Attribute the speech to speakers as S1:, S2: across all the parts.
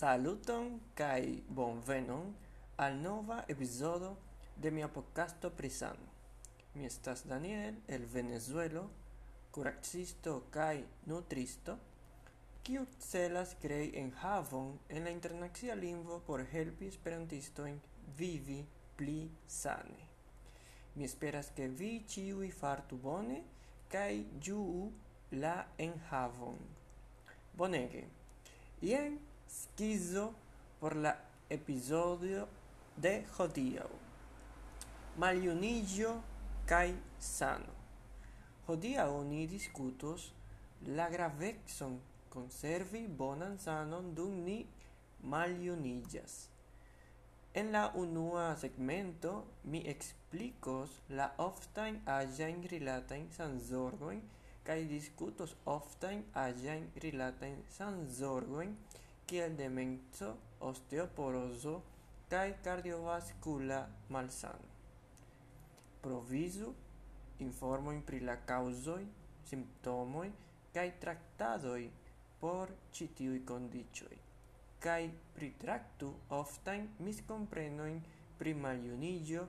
S1: Saluton kaj bonvenon al nova epizodo de mia podcasto pri sano. Mi estas Daniel el Venezuelo, kuracisto kaj nutristo, kiu celas krei enhavon en la internacia lingvo por helpi esperantistojn vivi pli sane. Mi esperas ke vi ĉiuj fartu bone kaj ĝuu la enhavon. Bonege! Jen schizo por la episodio de hodiau. Maliunigio kai sano. Hodiau ni discutos la gravexon conservi bonan sanon dum ni maliunigias. En la unua segmento mi explicos la oftain aĝajn rilatajn sanzorgojn discutos oftain oftajn aĝajn rilatajn sanzorgojn kiel demenco, osteoporozo kaj kardiovaskula malsano. Provizu informojn pri la kaŭzoj, simptomoj kaj traktadoj por ĉi tiuj kondiĉoj kaj pritraktu oftajn miskomprenojn pri maljuniĝo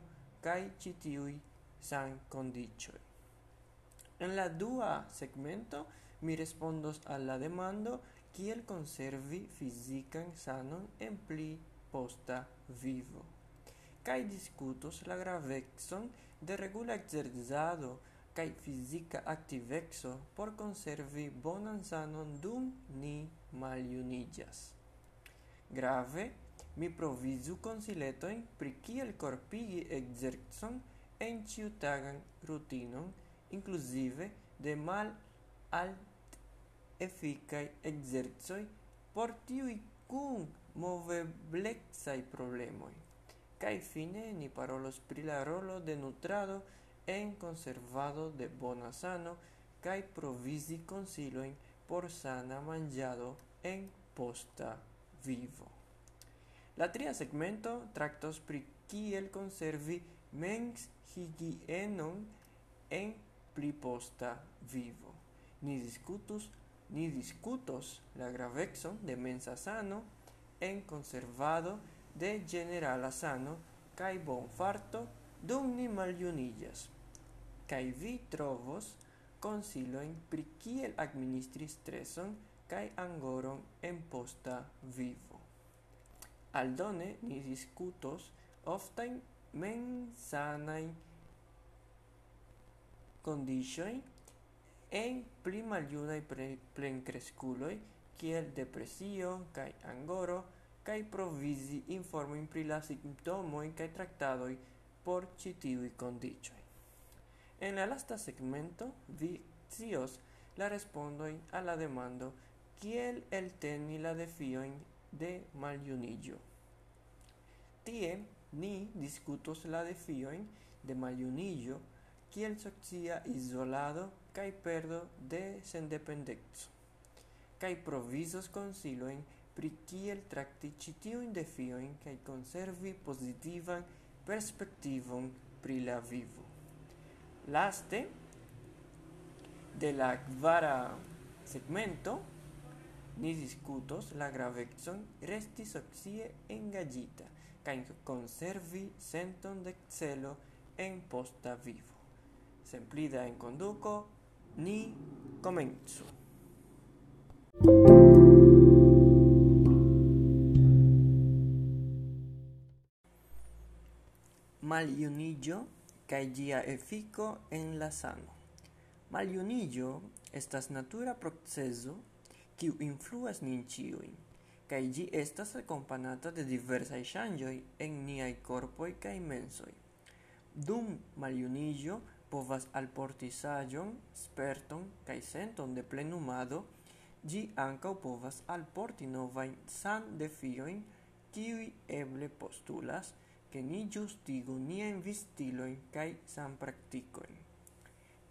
S1: kaj ĉi tiuj sankondiĉoj. En la dua segmento mi respondos al la demando kiel konservi fizikan sanon en pli posta vivo kaj diskutos la gravecon de regula ekzercado kaj fizika aktiveco por konservi bonan sanon dum ni maljuniĝas. Grave, mi provizu konsiletojn pri kiel korpigi ekzercon en ĉiutagan rutinon, inkluzive de mal al efficai exerzoi por tiui cum moveblexai problemoi. Cai fine ni parolos pri la rolo de nutrado en conservado de bona sano kaj provisi consiloin por sana mangiado en posta vivo. La tria segmento tractos pri kiel conservi mens higienon en pli posta vivo. Ni discutus ni discutos la gravexon de mensa sano en conservado de generala sano cae bon farto dum ni maliunillas. Kai vi trovos consiloin pri kiel administri streson kai angoron en posta vivo. Aldone ni discutos oftain mensanajn kondiĉojn en pli maljunaj plenkreskuloj kiel depresio kaj angoro kaj provizi informojn pri la simptomoj kaj traktadoj por ĉi tiuj kondiĉoj. En la lasta segmento vi scios la respondojn al la demando kiel elteni la defiojn de maljuniĝo. Tie ni diskutos la defiojn de maljuniĝo kiel socia isolado kai perdo de sendependeco, kai provisos konsilojn pri kiel trakti ĉi tiujn defiojn kaj konservi pozitivan perspektivon pri la vivo. Laste de la kvara segmento ni discutos la gravecon resti socie engagita kaj konservi senton de celo en posta vivo. Semplida en conduco ni comenzu. Maljuniĝo kaj ĝia efiko en la sano. Maljuniĝo estas natura proceso kiu influas nin ĉiujn kaj ĝi estas akompanata de diversaj ŝanĝoj en niaj korpoj kaj mensoj. Dum maljuniĝo povas alporti saĝon, sperton kaj senton de plenumado, ĝi ankaŭ povas alporti novajn san-defiojn, kiuj eble postulas, ke ni ĝustigu niajn vivstilojn kaj sanpraktikojn.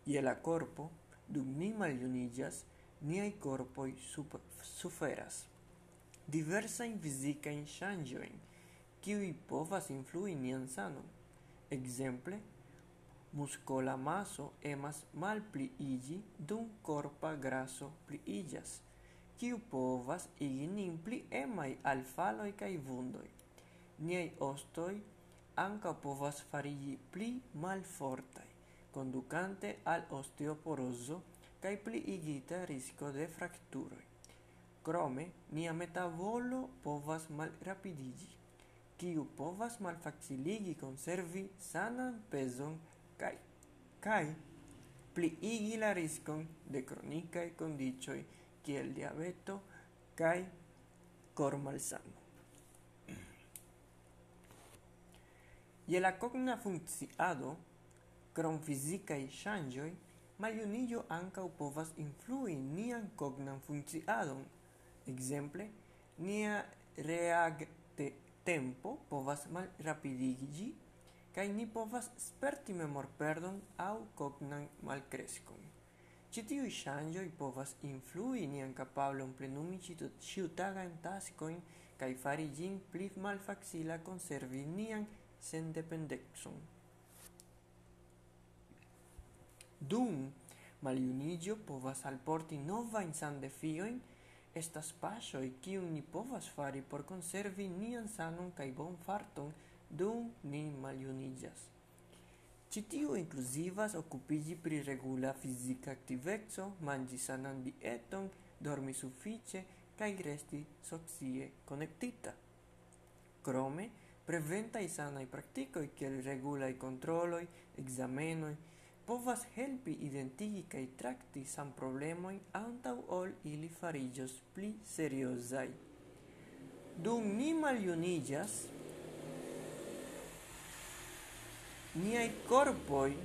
S1: Je la korpo, dum ni maljuniĝas, niaj korpoj suferas diversajn fizikajn ŝanĝojn, kiuj povas influi nian sanon. Ekzemple, Muscola maso emas malpliiĝi dum corpa graso pliiĝas, kiu povas igi nin pli emai al faloi kaj vundoi. Niei ostoi anca povas farigi pli malfortai, conducante al osteoporoso osteoporozo pli igita risco de fracturoi. Crome, nia metabolo povas mal rapidigi, kiu povas malfaciligi conservi sanan pezon kai kai pli igi la riscon de kronikaj kondiĉoj kiel diabeto kai cor malsano Je la kogna funkciado, krom fizikaj ŝanĝoj, maliunillo anca povas influi nian cognan funkciadon. Exemple, nia reagte tempo povas malrapidigi kai ni povas sperti memorperdon au cognan malcrescon. Ĉi tiuj i povas influi nian kapablon plenumi ĉiutagajn tascoin kai fari gin pli malfaxila conservi nian dependexum. Dum maliunigio povas alporti novajn sandefiojn, estas pasoi kiun ni povas fari por conservi nian sanon bon farton, dum ni maljuniĝas. Ĉi tiu inkluzivas okupiĝi pri regula fizika aktiveco, manĝi sanan dieton, dormi sufiĉe kaj resti socie konektita. Krome, preventaj sanaj praktikoj kiel regulaj kontroloj, ekzamenoj povas helpi identigi kaj trakti san problemoj antaŭ ol ili fariĝos pli seriozaj. Dum ni maljuniĝas, Niai corpoi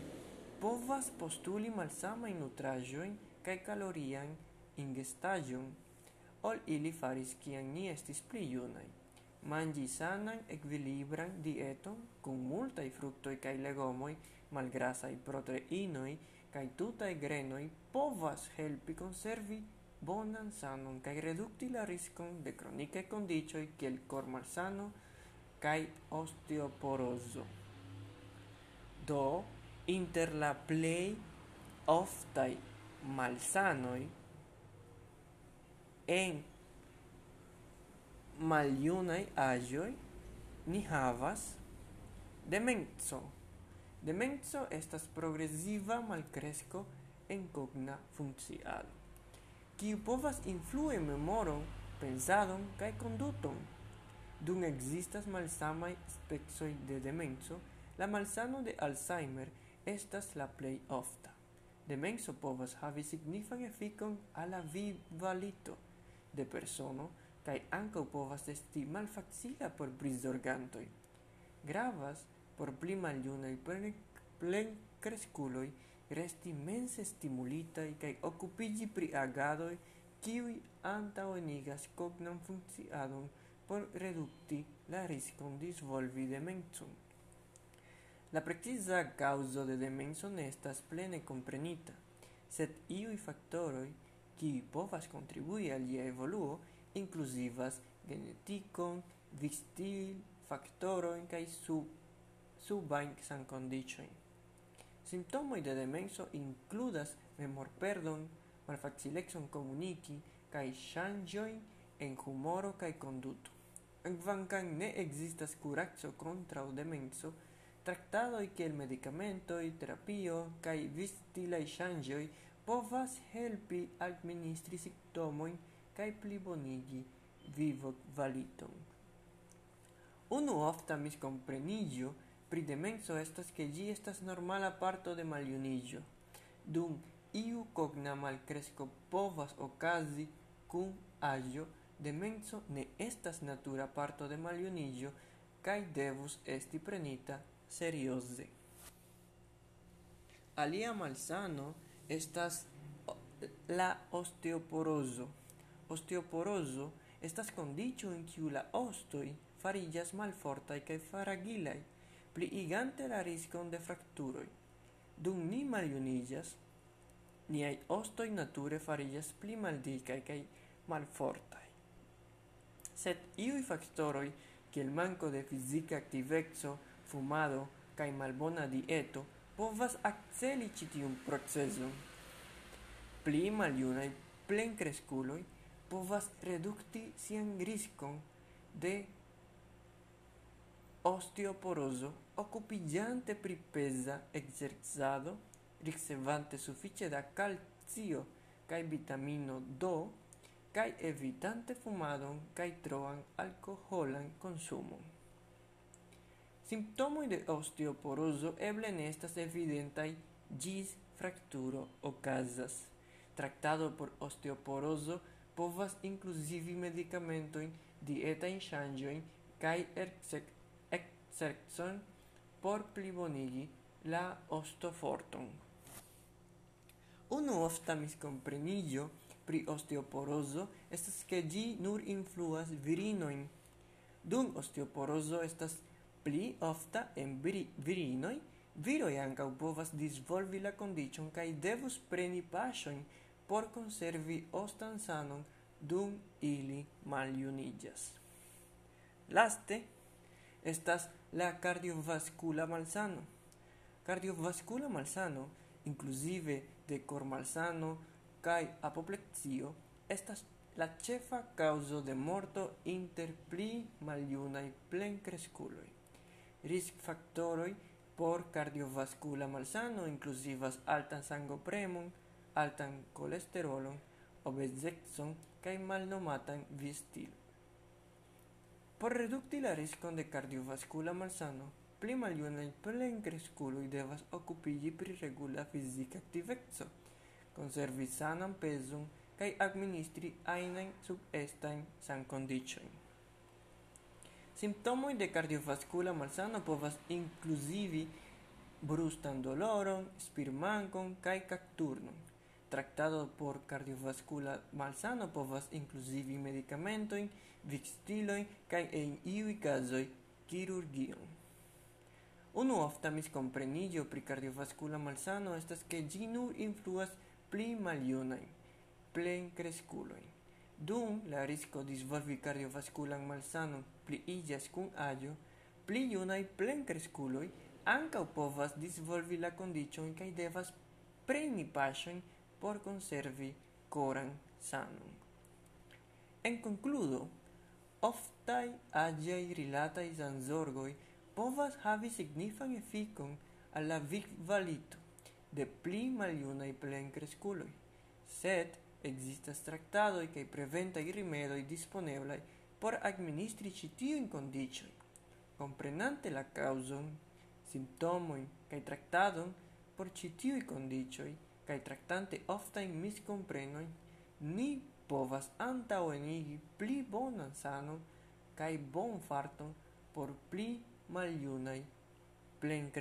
S1: povas postuli malsamajn nutrajoin kai calorian ingestajon ol ili faris kian ni estis pli junaj. Mangi sanan, equilibran dieton kun multai fructoi kaj legomoi malgrasai proteinoi kaj tutaj grenoi povas helpi conservi bonan sanon kai redukti la riskon de kronikaj kondiĉoj kiel kormalsano kai osteoporoso. Do, inter la plej oftai malsanoi en maliunai agioi ni havas demenzo. Demenzo estas progresiva malcresco en cogna funcciado. Qui povas influi memoron, pensadon kai conduton Dum existas malsamai specoj de demenzo, La malsano de Alzheimer estas la plej ofta. Demenso povas havi signifan efikon al la vivalito de persono kaj ankaŭ povas esti malfacila por prizorgantoj. Gravas por pli maljunaj plenkreskuloj resti mense stimulitaj kaj okupiĝi pri agadoj kiuj antaŭenigas kognan funkciadon por redukti la riskon disvolvi demencon. La precisa kaŭzo de demenso ne estas plene comprenita, sed iui factoroi, qui povas contribui al ia evoluo, inclusivas geneticon, vistil, factoroin, cae sub subain san condicioin. Simptomoi de demenso inkludas memorperdon, malfacilexon komuniki cae shangioin en humoro cae conduto. En Kvankam ne existas ekzistas contra o demenso, Traktadoj kiel medikamentoj, terapio vistila y ŝanĝoj povas helpi administri simptomojn kai plibonigi vivokvaliton. Unuofta miskompreniĝo pri demenso estas ke gi estas normala parto de maljuniĝo, dum iu cogna malcresco povas ocasi cum agio demenso ne estas natura parto de maljuniĝo kai devus esti prenita serioze. Alia malsano estas la osteoporoso. Osteoporoso estas condicio en kiu la ostoi farillas malfortai malfortaj kaj pli igante la riscon de fracturoi. Dum ni maliunillas, niai ostoi nature farillas pli maldicai kaj malfortai. Sed iui factoroi, kiel manko de fizika aktiveco, fumado kaj malbona dieto povas akceli ĉi tiun procezon. Pli maljunaj plenkreskuloj povas redukti sian riskon de osteoporozo okupiĝante pri peza ekzercado, ricevante sufiĉe da calcio kaj vitamino D kaj evitante fumadon kaj troan alkoholan konsumon. Simptomoj de osteoporoso eble ne estas evidentaj gis frakturo okazas. Traktado por osteoporoso povas inkluzivi medikamentojn, dietajn ŝanĝojn kaj ekzercon por plibonigi la ostoforton. Unu ofta miskompreniĝo pri osteoporoso estas ke ĝi nur influas virinojn. Dum osteoporoso estas pli ofta en virinoi, viroi ancau povas disvolvi la condicion kai devus preni pasioin por conservi ostan sanon dum ili maljuniĝas. Laste estas la cardiovascula malsano. Cardiovascula malsano, inclusive de cor malsano kai apoplexio estas la cefa causo de morto inter pli maljunaj plenkreskuloj risk factoroi por cardiovascula malsano inclusivas altan sangopremon, altan colesterolon, obesexon kai malnomatan vistil. Por redukti la riskon de cardiovascula malsano, pli maljunaj plenkreskuloj devas okupigi pri regula fizika aktiveco, konservi sanan pezon kaj administri ajnajn subestajn sankondiĉojn. Simptomoj de cardiovascula malsano povas inkluzivi brustan doloron, spirmankon kaj kakturnon. Traktado por cardiovascula malsano povas inkluzivi medikamentojn, vikstilojn kaj en iuj kazoj kirurgion. Unu ofta miskompreniĝo pri cardiovascula malsano estas ke ĝi nur influas pli maljunajn plenkreskulojn. Dum la risko disvolvi cardiovasculan malsanon pliiĝas kun aĝo, pli junaj plenkreskuloj ankaŭ povas disvolvi la kondiĉon kaj devas preni paŝojn por konservi koran sanon. En konkludo, oftaj aĝaj rilataj zanzorgoj povas havi signifan efikon al la vivvalito de pli plen cresculoi sed Ekzistas traktadoj kaj preventaj rimedoj disponeblai por administri citio in condicio comprenante la causon, simptomoi kaj tractadon por ĉi tiuj kondiĉoj tractante ofta in miskomprenojn, ni povas antaŭenigi pli bonan sanon kai bon farton por pli maljunaj plen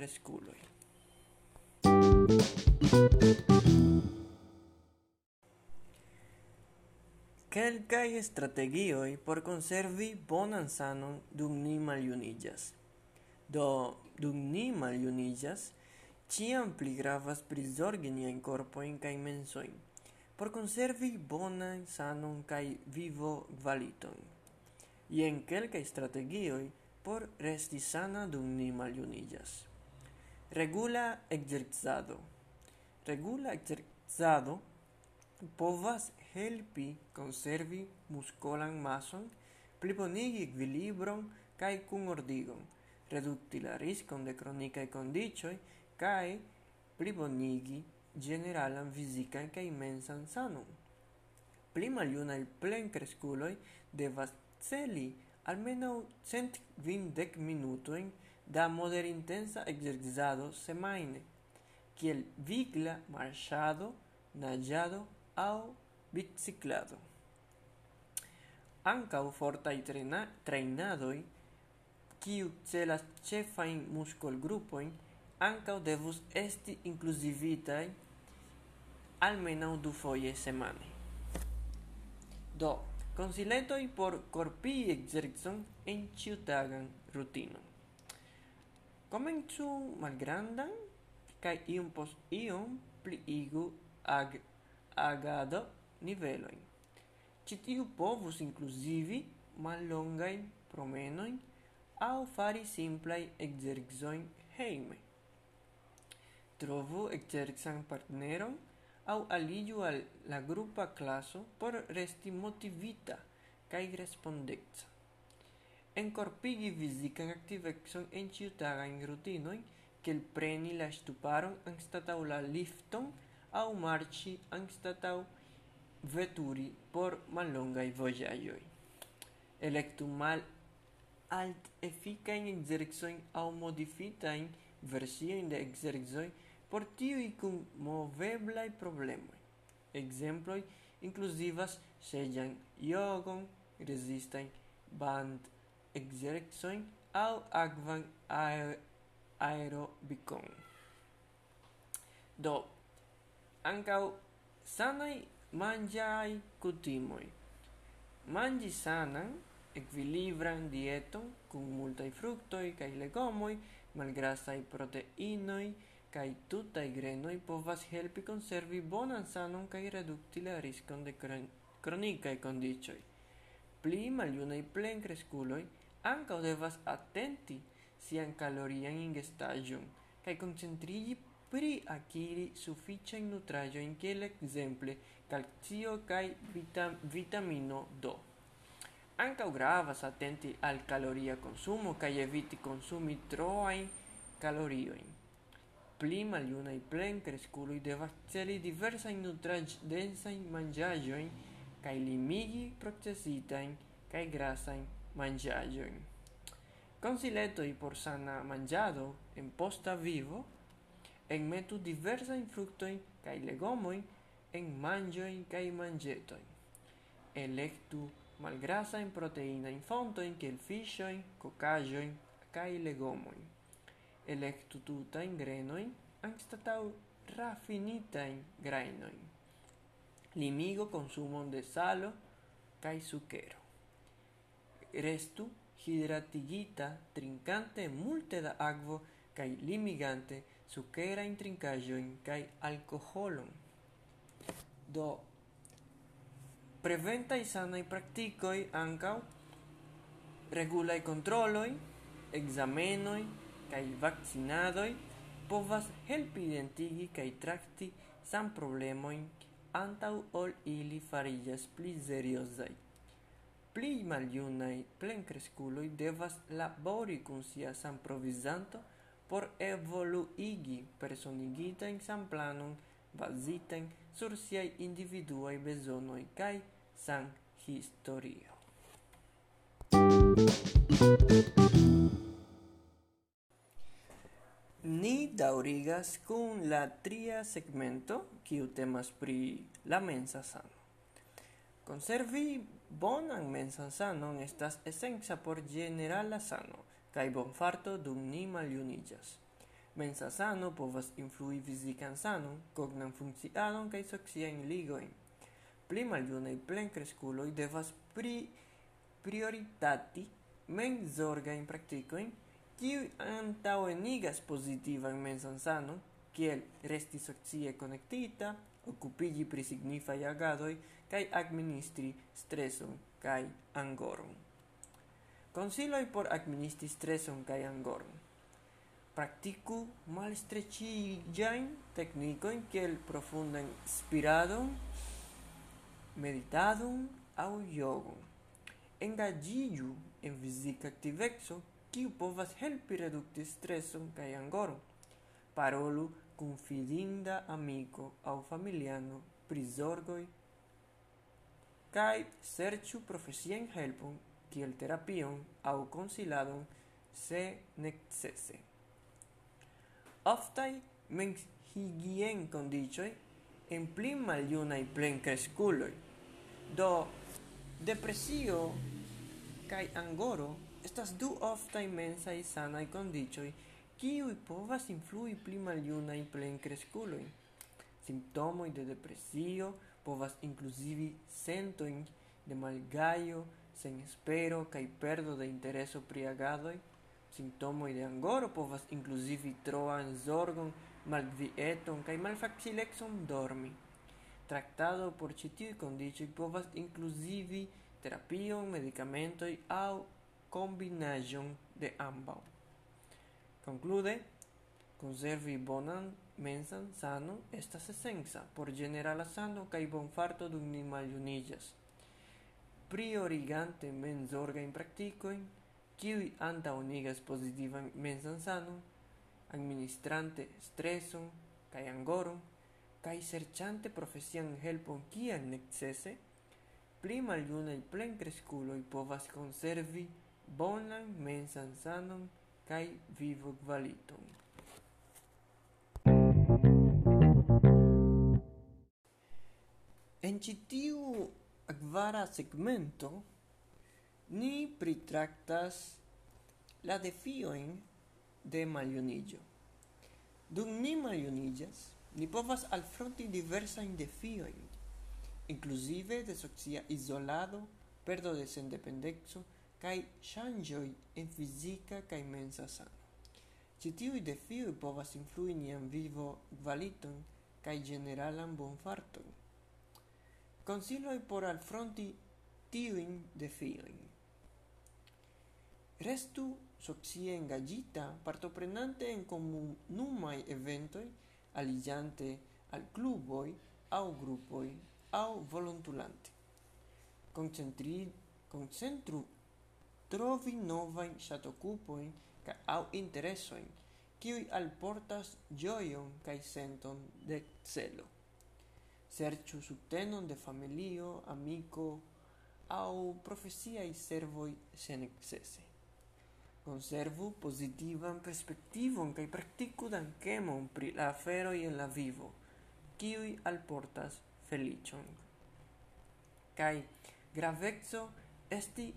S1: Thank you. Kelkaj strategioj por konservi bonan sanon dum ni maljuniĝas. Do, dum ni maljuniĝas, ĉiam pli gravas prizorgi niajn korpojn kaj mensojn por konservi bonan sanon kaj vivo kvaliton. Jen kelkaj strategioj por resti sana dum ni maljuniĝas. Regula ekzercado. Regula ekzercado povas helpi conservi muscolan mason, plibonigi equilibron cae cum ordigon, reducti la riscon de cronicae condicioi cae plibonigi generalan fisican cae mensan sanum. Pli plen cresculoi devas celi almeno cent kvindek minutojn da moderintensa exercizado semaine, kiel vigla marchado, naĝado au biciclado. Ancau fortai trena trainadoi, kiu celas cefain muscol grupoin, ancau devus esti inclusivitai almenau du foie semane. Do, consiletoi por corpi ekzercon en ciutagan rutino. Comenzu malgrandan kaj iom post iun pliigu ag agado niveloin. Citiu povus inclusivi mallongain promenoin au fari simplai ekzercojn heime. Trovu ekzercan partneron au aliĝu al la grupa classo por resti motivita kaj respondeca. Encorpigi fisican activexon en ĉiutagajn rutinojn, kiel preni la stuparon anstatau la lifton aŭ marŝi anstataŭ veturi por mallongai vojaĝoj. Electu mal alt efficain ekzercojn au modifitain versioin de ekzercoj por tiui cum moveblai problemoi. Exemploi inclusivas sejan jogon, resistain band ekzercojn au agvan aer aerobicon. Do, ancau sanai mangiai cutimoi. Mangi sanan, equilibran dieton cum multai fructoi cae legomoi, malgrasai proteinoi, cae tutai grenoi povas helpi conservi bonan sanon cae reducti la riscon de kron kronikaj kondiĉoj. Pli plen cresculoi, ancao devas attenti sian calorian ingestaĵon cae concentrigi pri acquiri sufficient nutrajo in che ekzemple calcio kai vitam vitamino D. Anca gravas attenti al caloria consumo kai eviti konsumi troajn i Pli maljunaj plenkreskuloj devas celi nutraj densa in manĝaĵojn kai limigi procesitajn kaj grasajn Consileto i por sana mangiado en posta vivo – Enmetu diversajn fruktojn kaj legomojn en proteina kaj in Elektu malgrasajn proteinajn fontojn kiel fiŝojn, kokaĵojn kaj legomojn. in tutajn grenojn raffinita in grajnojn. Limigo consumo de salo kai sukero. Restu hidratigita trincante multe da agvo kaj limigante sukerajn trinkaĵojn kai alkoholon, do preventaj sanaj praktikoj ankaŭ regulaj kontroloj, kai kaj vakcinadoj povas helpi identigi kaj trakti san problemoi antau ol ili farillas pli seriosai. Pli maljunai plen cresculoi devas labori cun sia sanprovizanto por evoluigi personigitajn samplanon basiten sur siai individuai besonoi cae san-historio. Ni daurigas cun la tria segmento, kiu temas pri la mensa sano. Conservi bonan mensan sanon estas esenca por generala sano cae bon farto dum ni maljuniĝas. Mensa sano povas influi fizikan sanon, cognan funkciadon kaj socian ligoin. Pli maliunei plen cresculoi devas pri prioritati menzorgajn antau enigas positiva in mensan sanon, kiel resti socie konektita, occupigi pri signifaj agadoi, kaj administri streson kai angoron. Consiloi por administri streson kaj angoron. Praktiku malstreĉiĝajn teknikojn kiel profundan spiradon, meditadum au yogum. Engagiu en fisica activexo kiu povas helpi reducti streson kaj angoron. Parolu cum fidinda amiko au familiano pri zorgoj kaj serĉu profesian helpon kiel terapion au konsiladon se necese. Oftaj menshigien-kondiĉoj en pli maljunaj plenkreskuloj, do depresio kaj angoro estas du oftaj mensaj sanaj kondiĉoj kiuj povas influi pli maljunaj plenkreskuloj. Simptomoj de depresio povas inkluzivi sentojn de malgajo, sen espero kai perdo de intereso pri agadoj, simptomoj de angoro povas inclusivi troan zorgon, malvieton kaj malfacilexon dormi. Tractado por ĉi tiuj povas inclusivi terapion, medicamento au kombinaĵon de ambau. Conclude, conservi bonan mensan sanon estas esenza por generala sano kaj bonfarto dum ni maljuniĝas priorigante menzorgajn praktikojn, kiuj antaŭenigas pozitivan mensan sanon, administrante streson kaj angoron, kaj serĉante profesian helpon kiel necese, pli maljunaj plenkreskuloj povas konservi bonan mensan sanon kaj vivokvaliton. En ĉi tiu akvara segmento ni pritraktas la defiojn de maljuniĝo. Dum ni maljuniĝas, ni povas alfronti diversajn defiojn, inclusive de socia izolado, perdo de sendependeco kaj ŝanĝoj en fizika kaj mensa sano. Ĉi tiuj defioj povas influi nian vivo, kvaliton kaj ĝeneralan bonfarton. Konsiloj por alfronti tiujn defiojn. Restu socie engagita partoprenante en comunumai eventoi aligiante al cluboi au grupoi au volontulante. Concentri, concentru trovi novain ŝatokupojn ca au interesoin, kiui alportas gioion kaj senton de celo serĉu subtenon de familio, amiko aŭ profesiaj servoj senekcese. Konservu pozitivan perspektivon kaj praktiku dankemon pri la aferoj en la vivo, kiuj alportas feliĉon. Kaj graveco esti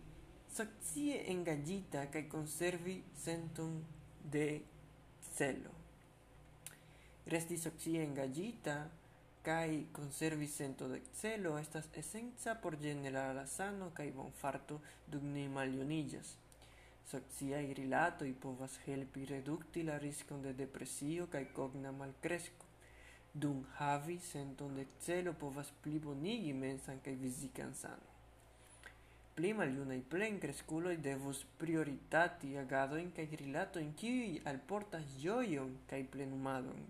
S1: socie engaĝita kaj konservi senton de celo. Resti socie engaĝita kaj konservi sento de celo estas esenca por ĝenerala sano kaj bonfarto dum ni maljuniĝas. Sociaj rilatoj povas helpi redukti la riskon de depresio kaj cogna malcresco. Dum havi senton de celo povas plibonigi mensan kaj fizikan sano. Pli maljunaj plenkreskuloj devus prioritati agadojn kaj rilatojn kiuj alportas ĝojon kaj plenumadon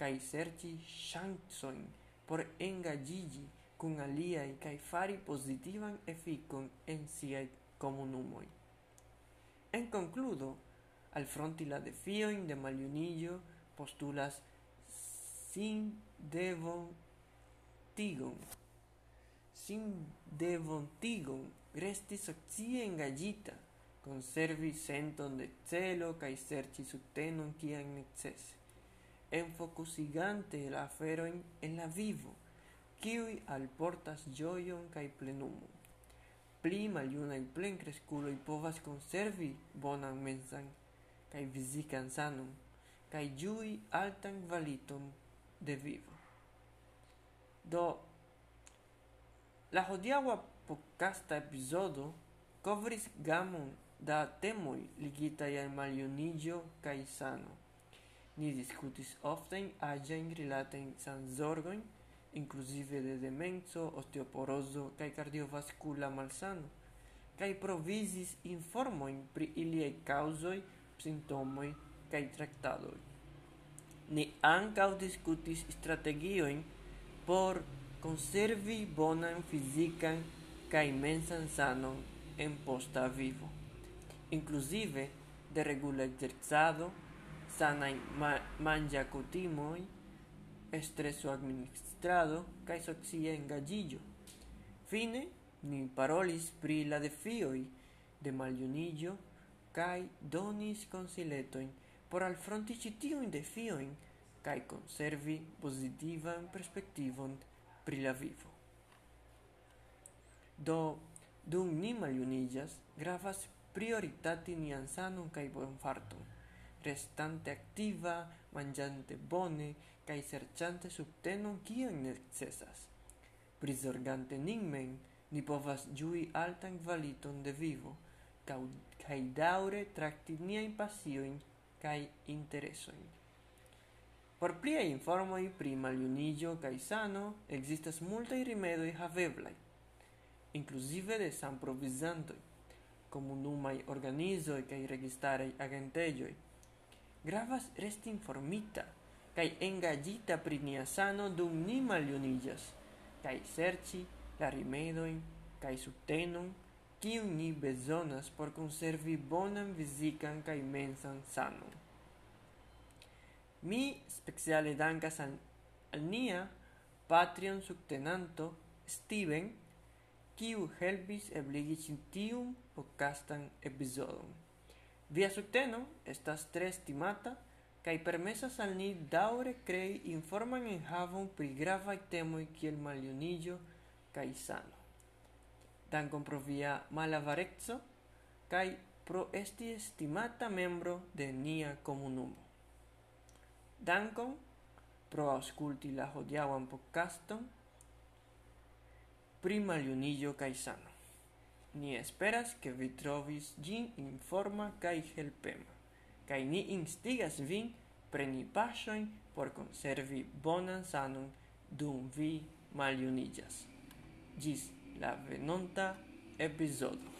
S1: kaj serĉi ŝancojn por engaĝiĝi kun aliaj kaj fari pozitivan efikon en siaj komunumoj. En concludo, al fronti la defioin de maliunillo postulas sin devon tigon. Sin devon tigon resti socie engagita, conservi senton de celo cae serci subtenon cian necese enfocusigante la aferoin en la vivo, kiui alportas gioion cae plenumon. Pli maljunaj plenkreskuloj povas konservi bonan mensan kaj fizikan sanon kaj ĝui altan kvaliton de vivo. Do, la hodiaŭa podcasta epizodo kovris gamon da temoj ligitaj al maljuniĝo kaj sano. Ni diskutis oftajn aĝajn rilatajn sanzorgojn, inclusive de demenco, osteoporoso kai cardiovascula malsano, kai provisis informoin pri iliei causoi, simptomoj kai tractadoi. Ni ancau discutis strategioin por conservi bonan fisican kai mensan sanon en posta vivo, inclusive de regula exerzado, sanaj ma manĝakutimoj, estreso administrado kaj socia engaĝiĝo. Fine ni parolis pri la defioj de maljuniĝo kaj donis konsiletojn por alfronti ĉi tiujn defiojn kaj konservi pozitivan perspektivon pri la vivo. Do, dum ni maljuniĝas, gravas prioritati nian sanon kaj bonfarton restante activa, mangiante bone, cae serciante subtenon kion necesas. Prizorgante nin ni povas ĝui altan kvaliton de vivo, kaj daŭre trakti niajn pasioin kaj interesojn. Por pliaj informoj pri maljuniĝo kaj sano ekzistas multaj rimedoj haveblaj, inclusive de sanprovizantoj, komunumaj organizoj kaj registaraj agentejoj, gravas resti informita kaj engaĝita pri nia sano dum ni maljuniĝas kaj serĉi la rimedojn kaj subtenon kiu ni bezonas por konservi bonan fizikan kaj mensan sanon. Mi speciale dankas al, al nia Patreon subtenanto Steven, kiu helpis ebligi ĉi tiun podcastan epizodon. Via subteno estas tre estimata kaj permesas al ni daŭre krei informan enhavon pri gravaj temoj kiel maljuniĝo kaj sano. Dankon pro via malavareco kaj pro esti estimata membro de nia komunumo. Dankon pro aŭskulti la hodiaŭan podcaston pri maljuniĝo kaj sano. Ni esperas, ke vi trovis ĝin informa kaj helpema, kaj ni instigas vin preni paŝojn por konservi bonan sanon dum vi maljuniĝas. Ĝis la venonta epizodo.